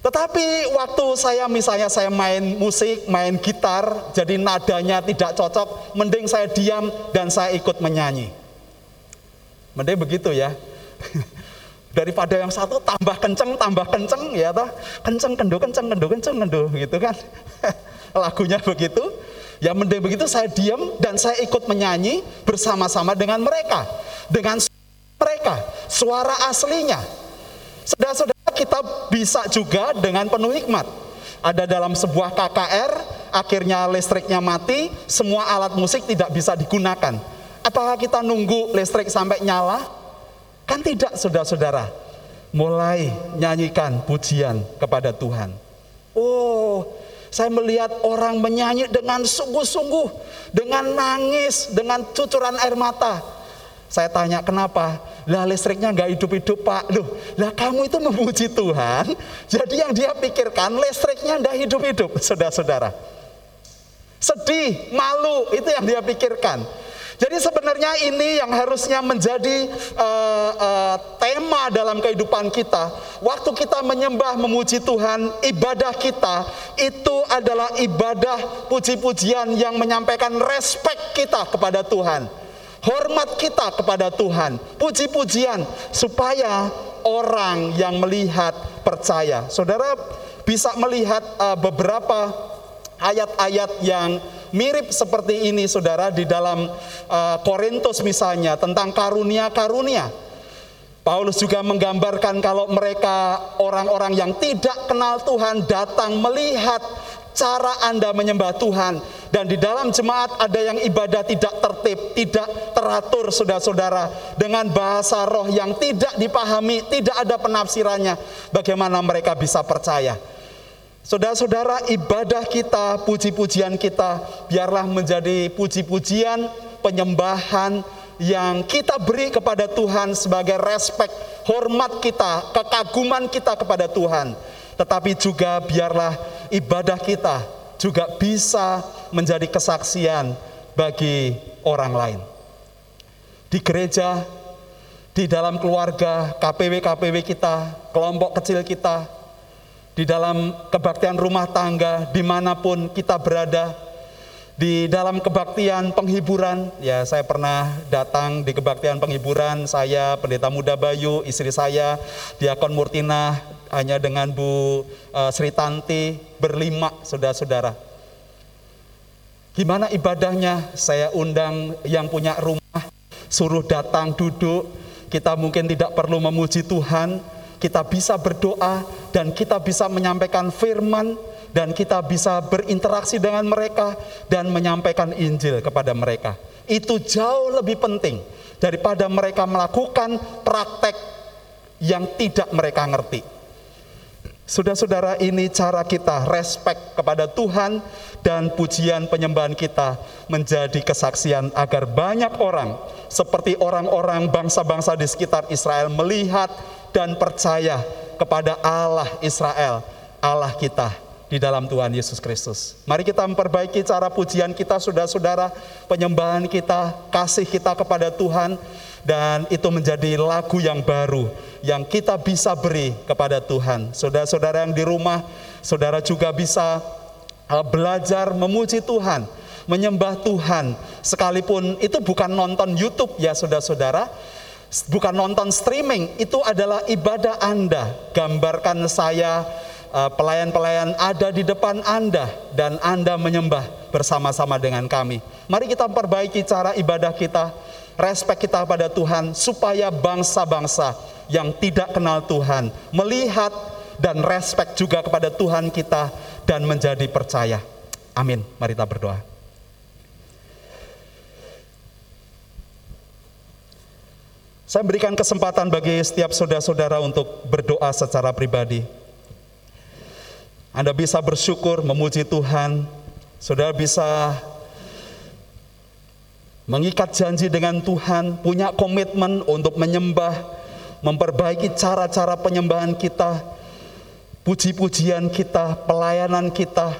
S5: Tetapi waktu saya misalnya saya main musik, main gitar, jadi nadanya tidak cocok, mending saya diam dan saya ikut menyanyi. Mending begitu ya. [laughs] Daripada yang satu tambah kenceng, tambah kenceng ya toh. Kenceng, kendo, kenceng, kendo, kenceng, kendo gitu kan. [laughs] Lagunya begitu. Ya mending begitu saya diam dan saya ikut menyanyi bersama-sama dengan mereka. Dengan mereka, suara aslinya. Saudara-saudara kita bisa juga dengan penuh hikmat. Ada dalam sebuah KKR, akhirnya listriknya mati, semua alat musik tidak bisa digunakan. Apakah kita nunggu listrik sampai nyala? Kan tidak, saudara-saudara. Mulai nyanyikan pujian kepada Tuhan. Oh, saya melihat orang menyanyi dengan sungguh-sungguh, dengan nangis, dengan cucuran air mata. Saya tanya kenapa? Lah listriknya nggak hidup-hidup pak. Loh, lah kamu itu memuji Tuhan. Jadi yang dia pikirkan listriknya nggak hidup-hidup, saudara-saudara. Sedih, malu, itu yang dia pikirkan. Jadi sebenarnya ini yang harusnya menjadi uh, uh, tema dalam kehidupan kita. Waktu kita menyembah, memuji Tuhan, ibadah kita itu adalah ibadah puji-pujian yang menyampaikan respect kita kepada Tuhan hormat kita kepada Tuhan, puji-pujian supaya orang yang melihat percaya. Saudara bisa melihat uh, beberapa ayat-ayat yang mirip seperti ini Saudara di dalam uh, Korintus misalnya tentang karunia-karunia. Paulus juga menggambarkan kalau mereka orang-orang yang tidak kenal Tuhan datang melihat cara Anda menyembah Tuhan dan di dalam jemaat ada yang ibadah tidak tertib, tidak teratur saudara-saudara dengan bahasa roh yang tidak dipahami, tidak ada penafsirannya. Bagaimana mereka bisa percaya? Saudara-saudara, ibadah kita, puji-pujian kita biarlah menjadi puji-pujian, penyembahan yang kita beri kepada Tuhan sebagai respek, hormat kita, kekaguman kita kepada Tuhan. Tetapi juga biarlah ibadah kita juga bisa menjadi kesaksian bagi orang lain. Di gereja, di dalam keluarga, KPW-KPW kita, kelompok kecil kita, di dalam kebaktian rumah tangga, di mana pun kita berada, di dalam kebaktian penghiburan, ya saya pernah datang di kebaktian penghiburan, saya pendeta muda Bayu, istri saya, Diakon Murtina, hanya dengan Bu uh, Sri Tanti, berlima saudara-saudara. Gimana ibadahnya? Saya undang yang punya rumah, suruh datang duduk, kita mungkin tidak perlu memuji Tuhan, kita bisa berdoa dan kita bisa menyampaikan firman dan kita bisa berinteraksi dengan mereka dan menyampaikan Injil kepada mereka. Itu jauh lebih penting daripada mereka melakukan praktek yang tidak mereka ngerti. Saudara-saudara, ini cara kita respect kepada Tuhan dan pujian penyembahan kita menjadi kesaksian agar banyak orang seperti orang-orang bangsa-bangsa di sekitar Israel melihat dan percaya kepada Allah Israel, Allah kita di dalam Tuhan Yesus Kristus. Mari kita memperbaiki cara pujian kita, saudara-saudara, penyembahan kita, kasih kita kepada Tuhan, dan itu menjadi lagu yang baru yang kita bisa beri kepada Tuhan. Saudara-saudara yang di rumah, saudara juga bisa uh, belajar memuji Tuhan, menyembah Tuhan, sekalipun itu bukan nonton YouTube ya saudara-saudara, bukan nonton streaming, itu adalah ibadah Anda. Gambarkan saya Eh, pelayan-pelayan ada di depan Anda dan Anda menyembah bersama-sama dengan kami. Mari kita perbaiki cara ibadah kita, respek kita pada Tuhan supaya bangsa-bangsa yang tidak kenal Tuhan melihat dan respek juga kepada Tuhan kita dan menjadi percaya. Amin. Mari kita berdoa. Saya berikan kesempatan bagi setiap saudara-saudara untuk berdoa secara pribadi. Anda bisa bersyukur, memuji Tuhan. Saudara bisa mengikat janji dengan Tuhan, punya komitmen untuk menyembah, memperbaiki cara-cara penyembahan kita, puji-pujian kita, pelayanan kita,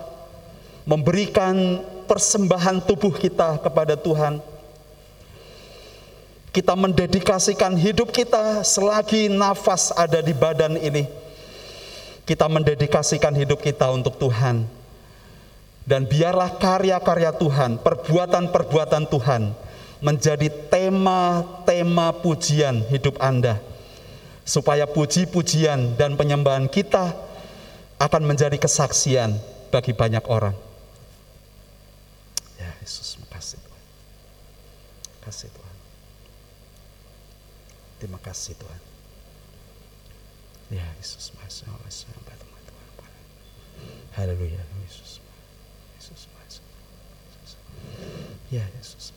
S5: memberikan persembahan tubuh kita kepada Tuhan. Kita mendedikasikan hidup kita selagi nafas ada di badan ini kita mendedikasikan hidup kita untuk Tuhan. Dan biarlah karya-karya Tuhan, perbuatan-perbuatan Tuhan menjadi tema-tema pujian hidup Anda. Supaya puji-pujian dan penyembahan kita akan menjadi kesaksian bagi banyak orang. Ya Yesus, makasih Tuhan. Kasih Tuhan. Terima kasih Tuhan. Ya Yesus, masya Allah. Haleluya. Yesus. Yesus. Ya Yesus.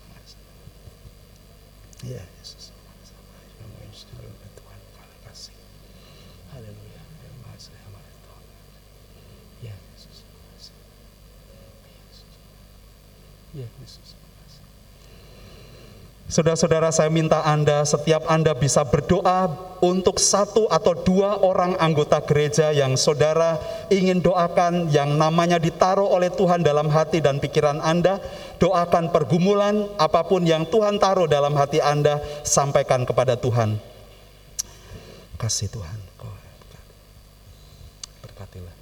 S5: Ya Yesus. Haleluya. Ya Yesus. Ya Yesus. Saudara-saudara saya minta Anda, setiap Anda bisa berdoa untuk satu atau dua orang anggota gereja yang saudara ingin doakan, yang namanya ditaruh oleh Tuhan dalam hati dan pikiran Anda. Doakan pergumulan apa pun yang Tuhan taruh dalam hati Anda, sampaikan kepada Tuhan. Kasih Tuhan, kau berkatilah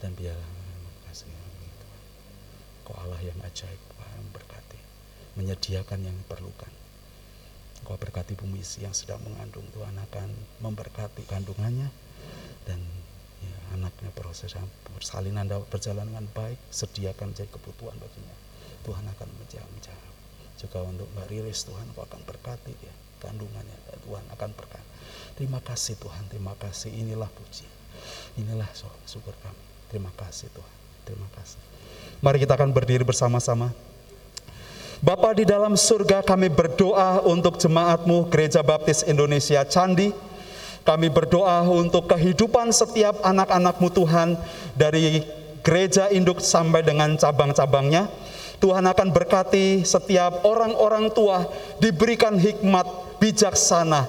S5: dan biarlah kasih Kau Allah yang ajaib menyediakan yang diperlukan. Engkau berkati bumi yang sedang mengandung Tuhan akan memberkati kandungannya. Dan anaknya proses persalinan dapat berjalan dengan baik, sediakan jadi kebutuhan baginya. Tuhan akan menjawab. Juga untuk Mbak Riris Tuhan Engkau akan berkati ya kandungannya Tuhan akan berkati. Terima kasih Tuhan, terima kasih. Inilah puji. Inilah syukur kami. Terima kasih Tuhan. Terima kasih. Mari kita akan berdiri bersama-sama. Bapa di dalam surga kami berdoa untuk jemaatmu Gereja Baptis Indonesia Candi. Kami berdoa untuk kehidupan setiap anak-anakmu Tuhan dari gereja induk sampai dengan cabang-cabangnya. Tuhan akan berkati setiap orang-orang tua diberikan hikmat bijaksana,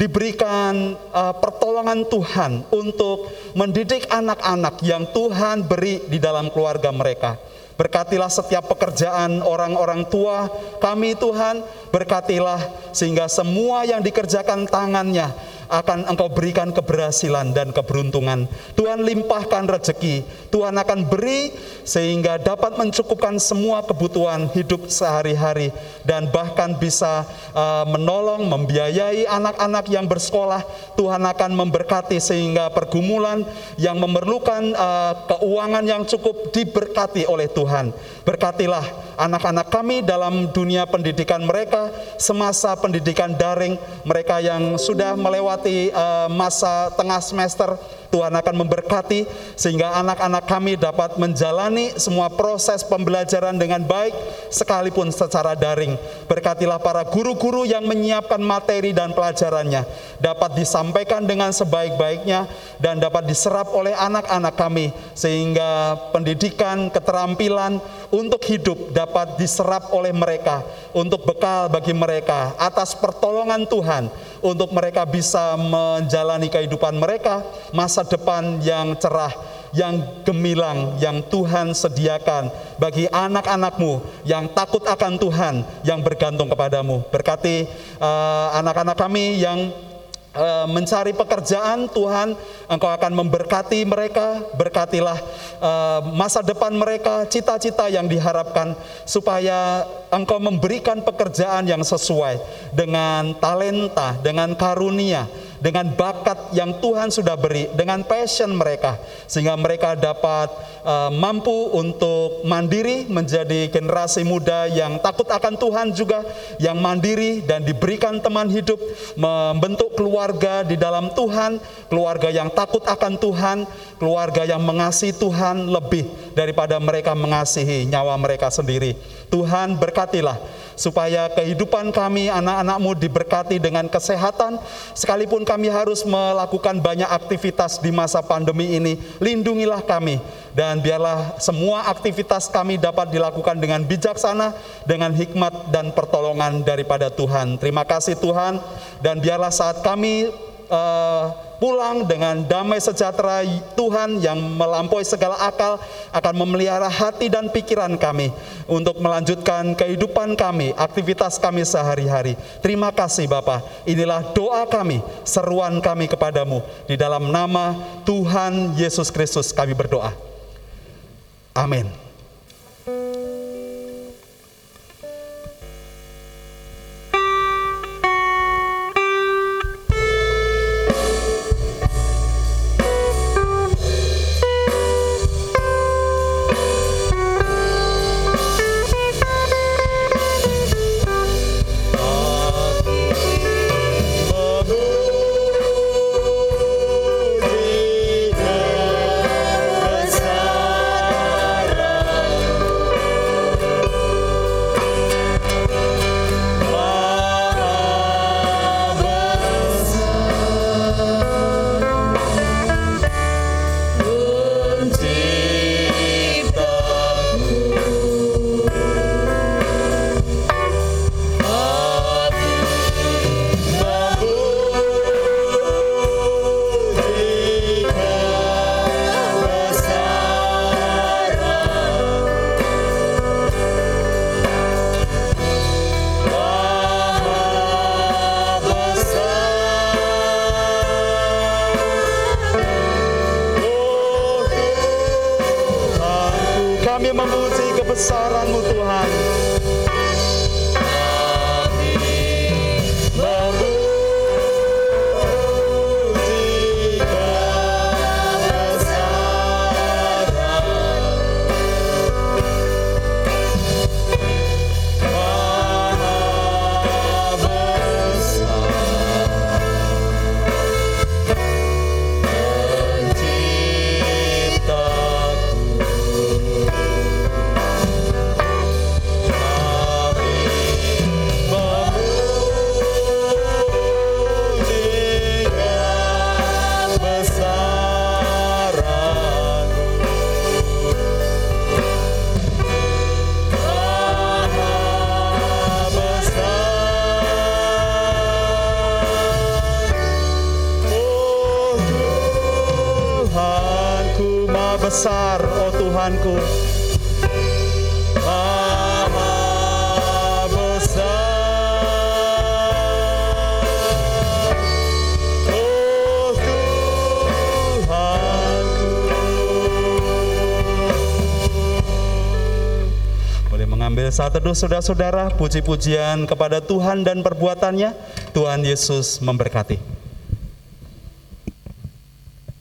S5: diberikan uh, pertolongan Tuhan untuk mendidik anak-anak yang Tuhan beri di dalam keluarga mereka. Berkatilah setiap pekerjaan orang-orang tua kami Tuhan, berkatilah sehingga semua yang dikerjakan tangannya akan engkau berikan keberhasilan dan keberuntungan. Tuhan limpahkan rezeki, Tuhan akan beri sehingga dapat mencukupkan semua kebutuhan hidup sehari-hari dan bahkan bisa uh, menolong, membiayai anak-anak yang bersekolah. Tuhan akan memberkati sehingga pergumulan yang memerlukan uh, keuangan yang cukup diberkati oleh Tuhan. Berkatilah anak-anak kami dalam dunia pendidikan mereka semasa pendidikan daring, mereka yang sudah melewati melewati uh, masa tengah semester Tuhan akan memberkati sehingga anak-anak kami dapat menjalani semua proses pembelajaran dengan baik sekalipun secara daring. Berkatilah para guru-guru yang menyiapkan materi dan pelajarannya dapat disampaikan dengan sebaik-baiknya dan dapat diserap oleh anak-anak kami sehingga pendidikan, keterampilan untuk hidup dapat diserap oleh mereka untuk bekal bagi mereka atas pertolongan Tuhan untuk mereka bisa menjalani kehidupan mereka masa depan yang cerah yang gemilang yang Tuhan sediakan bagi anak-anakmu yang takut akan Tuhan yang bergantung kepadamu. Berkati eh, anak-anak uh, kami yang uh, mencari pekerjaan Tuhan Engkau akan memberkati mereka. Berkatilah uh, masa depan mereka cita-cita yang diharapkan supaya Engkau memberikan pekerjaan yang sesuai dengan talenta dengan karunia dengan bakat yang Tuhan sudah beri, dengan passion mereka, sehingga mereka dapat uh, mampu untuk mandiri menjadi generasi muda yang takut akan Tuhan juga, yang mandiri dan diberikan teman hidup, membentuk keluarga di dalam Tuhan, keluarga yang takut akan Tuhan, keluarga yang mengasihi Tuhan lebih daripada mereka mengasihi nyawa mereka sendiri. Tuhan berkatilah supaya kehidupan kami anak-anakmu diberkati dengan kesehatan. Sekalipun kami harus melakukan banyak aktivitas di masa pandemi ini lindungilah kami dan biarlah semua aktivitas kami dapat dilakukan dengan bijaksana dengan hikmat dan pertolongan daripada Tuhan. Terima kasih Tuhan dan biarlah saat kami uh, pulang dengan damai sejahtera Tuhan yang melampaui segala akal akan memelihara hati dan pikiran kami untuk melanjutkan kehidupan kami, aktivitas kami sehari-hari. Terima kasih Bapak. Inilah doa kami, seruan kami kepadamu. Di dalam nama Tuhan Yesus Kristus kami berdoa. Amin. Teduh saudara-saudara, puji-pujian kepada Tuhan dan perbuatannya. Tuhan Yesus memberkati.